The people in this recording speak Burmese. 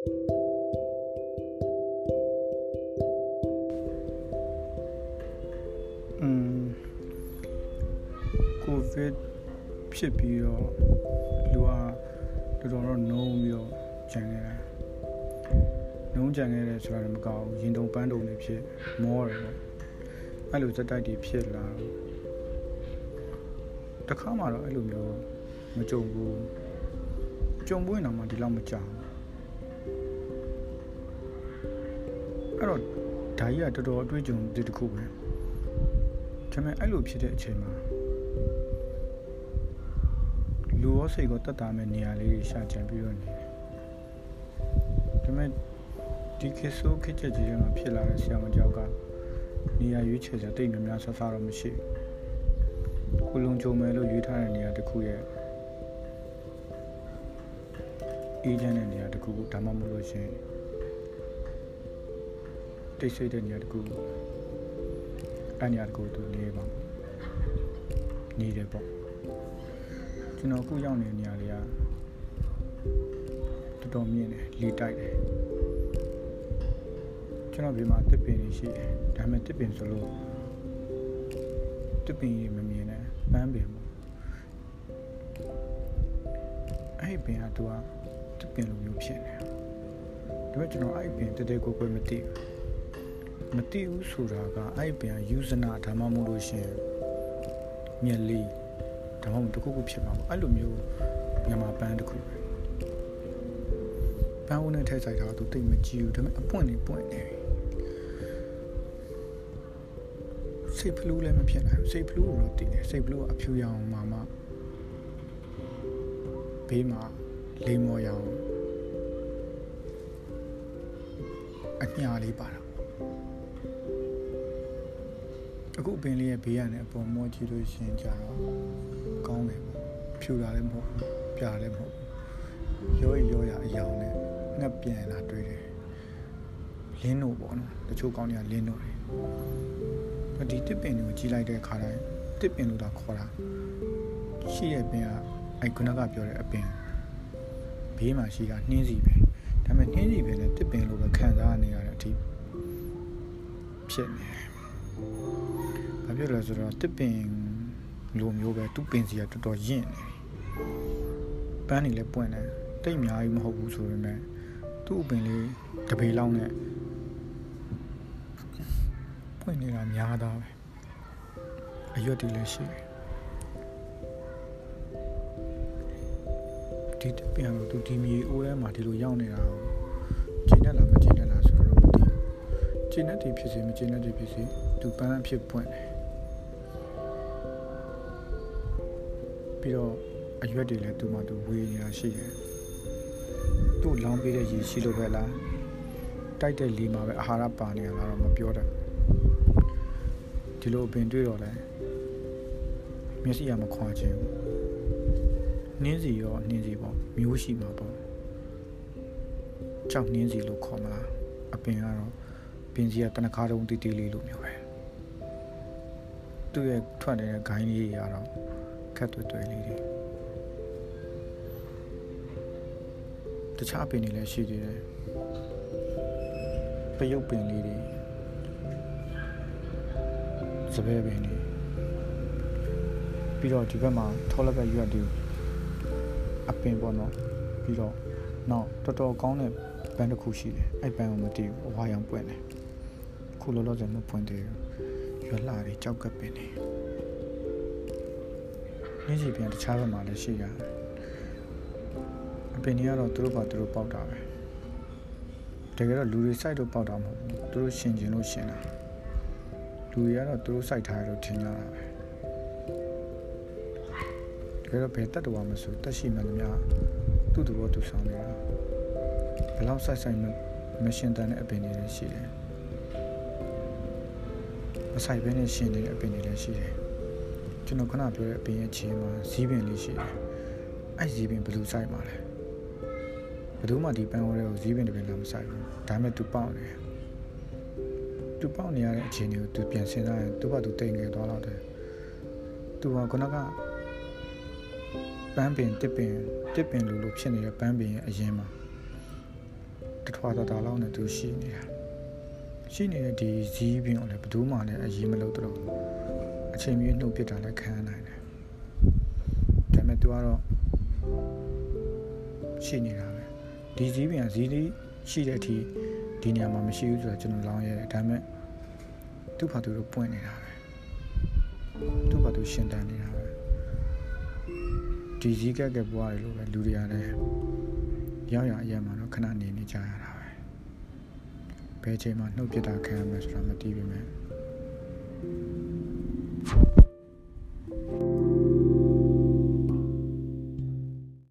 อืมကိုဗစ်ဖြစ်ပြီးတော့လူကတော်တော်တော့နှုံးပြီးတော့ကြံခဲ့တာနှုံးကြံခဲ့တယ်ဆိုတာလည်းမကောင်းဘူးရင်တုံပန်းတုံတွေဖြစ်မောတယ်ပေါ့အဲ့လိုစက်တိုက်တွေဖြစ်လာတခါမှတော့အဲ့လိုမျိုးမကြုံဘူးကြုံပွင့်တော့မှဒီလောက်မကြောက် အဲ့တော့ဒါကြီးကတော်တော်အတွေ့အကြုံတစ်ခုပဲဒါပေမဲ့အဲ့လိုဖြစ်တဲ့အချိန်မှာလူရောစိတ်ကိုတတ်တာမဲ့နေရာလေးရှာကြံပြီးတော့နေတယ်ဒါပေမဲ့ဒီခေတ်ဆိုးခေတ်ချက်ကြီးတွေမှာဖြစ်လာတဲ့ဆရာမကြောက်ကနေရာရွေးချယ်စရာတိတ်များများဆဆတော့မရှိဘူးကိုလုံကြုံမယ်လို့ရွေးထားတဲ့နေရာတစ်ခုရဲ့အေဂျင့်တဲ့နေရာတစ်ခုဒါမှမဟုတ်လို့ရှင် တိတ်ဆိတ်တဲ့နေရာတစ်ခုအဲ့နေရာတစ်ခုသူနေပါနေတယ်ပေါ့ကျွန်တော်အခုရောက်နေတဲ့နေရာလေးကတော်တော်မြင့်တယ်လီတိုက်တယ်ကျွန်တော်ဒီမှာတစ်ပင်ရှိတယ်ဒါပေမဲ့တစ်ပင်ဆိုလို့တစ်ပင်ကြီးမမြင်နဲ့ပန်းပင်ပေါ့အဲ့ပင်ကသူကတစ်ပင်လိုမျိုးဖြစ်နေတယ်ဒါပေမဲ့ကျွန်တော်အဲ့ပင်တတဲကိုကိုမသိဘူး မသိဘူးဆိုတာကအဲ့ပင်ကယူဇနာဒါမှမဟုတ်လို့ရှင်မြက်လေးဒါမှမဟုတ်တခုခုဖြစ်မှာပေါ့အဲ့လိုမျိုးမြန်မာပန်းတစ်ခုပဲပန်းဦးနဲ့ထည့်ဆိုင်တာသူတိတ်မကြည့်ဘူးဒါပေမဲ့အပွင့်နေပွင့်နေပြီစိတ်ဖလူးလည်းမဖြစ်နိုင်ဘူးစိတ်ဖလူးကိုတော့တည်တယ်စိတ်ဖလူးကအဖြူရောင်မှမှဘေးမှာလေးမော်ရောင်အညာလေးပါတာ အခုပင်လေးရဲ့ဘေးရနဲ့အပေါ်မောကြည့်လို့ရှင်ကြတော့ကောင်းတယ်ပေါ့ဖြူတာလည်းမဟုတ်ဘူးပြာလည်းမဟုတ်ဘူးရောရောရအယောင်နဲ့ငှက်ပြန်လာတွေ့တယ်လင်းတို့ပေါ့နော်တချို့ကောင်းတွေကလင်းတို့တယ်ဒီတစ်ပင်ကိုကြီးလိုက်တဲ့ခါတိုင်းတစ်ပင်လို့တော့ခေါ်တာရှိတဲ့ပင်ကအဲ့ခုနကပြောတဲ့အပင်ဘေးမှာရှိတာနှင်းစီပဲဒါပေမဲ့နှင်းစီပဲနဲ့တစ်ပင်လို့ပဲခံစားနေရတဲ့အထိဖြစ်နေတယ်။ ဘာဖြစ်လဲဆိုတော့တစ်ပင်လိုမျိုးပဲသူ့ပင်စီကတော်တော်ရင့်နေ။ပန်းနေလဲပွင့်တယ်တိတ်အများကြီးမဟုတ်ဘူးဆိုပေမဲ့သူ့ပင်လေးတပေလောက်နဲ့ပွင့်နေတာများသားပဲ။အရွက်တွေလည်းရှိတယ်ဒီတပြန်လို့သူဒီမြေအိုးထဲမှာဒီလိုရောက်နေတာကိုကျင်းတတ်လားမကျင်းတတ်လားဆိုတော့မသိဘူးကျင်းတတ်တယ်ဖြစ်စေမကျင်းတတ်တယ်ဖြစ်စေ သူပန်းအဖြစ်ပွင့်တယ်ပြီးတော့အရွက်တွေလည်းသူ့မှာသူဝေနေတာရှိတယ်သူ့လောင်းပေးတဲ့ရေရှိလို့ပဲလားတိုက်တဲ့လေမှာပဲအာဟာရပါနေရလားတော့မပြောတတ်ဒီလိုပင်တွေ့တော့လဲမျက်စိရမခွာခြင်းဘူးနှင်းစီရောနှင်းစီပေါ့မျိုးရှိမှာပေါ့ကြောက်နှင်းစီလို့ခေါ်မလားအပင်ကတော့ပင်စီကတနခါတုံးတီးတီးလေးလိုမျိုးပဲ သူ့ရဲ့ထွက်နေတဲ့ဂိုင်းလေးတွေကတော့ခက်တွေ့တွေ့လေးတွေတခြားပင်တွေလည်းရှိသေးတယ်ပယုတ်ပင်လေးတွေစပယ်ပင်တွေပြီးတော့ဒီဘက်မှာထောလက်ဘက်ရွက်တွေအပင်ပေါ့နော်ပြီးတော့နောက်တော်တော်ကောင်းတဲ့ဘန်တစ်ခုရှိတယ်အဲ့ဘန်ကိုမတည်ဘူးအဝါရောင်ပွင့်တယ်ခုလောလောဆယ်မပွင့်သေးဘူး ရွက်လာတွေကြောက်ကပ်ပင်တွေနေ့စီပြန်တခြားဘက်မှာလည်းရှိရတယ်အပင်တွေကတော့သူတို့ဘာသူတို့ပေါက်တာပဲတကယ်တော့လူတွေစိုက်လို့ပေါက်တာမဟုတ်ဘူးသူတို့ရှင်ကျင်လို့ရှင်တာလူတွေကတော့သူတို့စိုက်ထားတယ်လို့ထင်ကြတာပဲကယ်တော့ဘယ်တတ်တော်မဆိုတက်ရှိမှလည်းများသူ့သဘောသူဆောင်နေတာဘယ်လောက်ဆိုင်ဆိုင်မရှင်တန်တဲ့အပင်တွေလည်းရှိတယ် မဆိုင်ဘဲနဲ့ရှင်နေတဲ့အပင်တွေလည်းရှိတယ်ကျွန်တော်ခဏပြောတဲ့အပင်ရဲ့ခြေမှာဇီးပင်လေးရှိတယ်အဲ့ဇီးပင်ဘယ်လိုဆိုင်မှာလဲဘယ်သူမှဒီပန်းဝဲကိုဇီးပင်တစ်ပင်လည်းမဆိုင်ဘူးဒါပေမဲ့သူပေါက်နေတယ်သူပေါက်နေရတဲ့အခြေအနေကိုသူပြန်စဉ်းစားရင်သူ့ဘာသူတိမ်ငယ်သွားတော့တယ်သူကခုနကပန်းပင်တစ်ပင်တစ်ပင်လိုလိုဖြစ်နေတဲ့ပန်းပင်ရဲ့အရင်မှာတထွာတတာလောက်နဲ့သူရှိနေတာ ရှိနေတဲ့ဒီဇီးပင်ကိုလည်းဘယ်သူမှလည်းအရေးမလုပ်တော့အချိန်မီနှုတ်ပစ်တာလည်းခံနိုင်တယ်ဒါပေမဲ့သူကတော့ရှိနေတာပဲဒီဇီးပင်ကဇီးလေးရှိတဲ့အထိဒီနေရာမှာမရှိဘူးဆိုတော့ကျွန်တော်လောင်းရဲတယ်ဒါပေမဲ့သူ့ဖာသူတို့ပွင့်နေတာပဲသူ့ဖာသူရှင်းတန်းနေတာပဲဒီဇီးကက်ကက်ပွားတယ်လို့ပဲလူတွေကလည်းရောက်ရအရက်မှာတော့ခဏနေနေကြရတာပဲ ဘယ်ချိန်မှနှုတ်ပြတာခံရမယ်ဆိုတာမသိပါနဲ့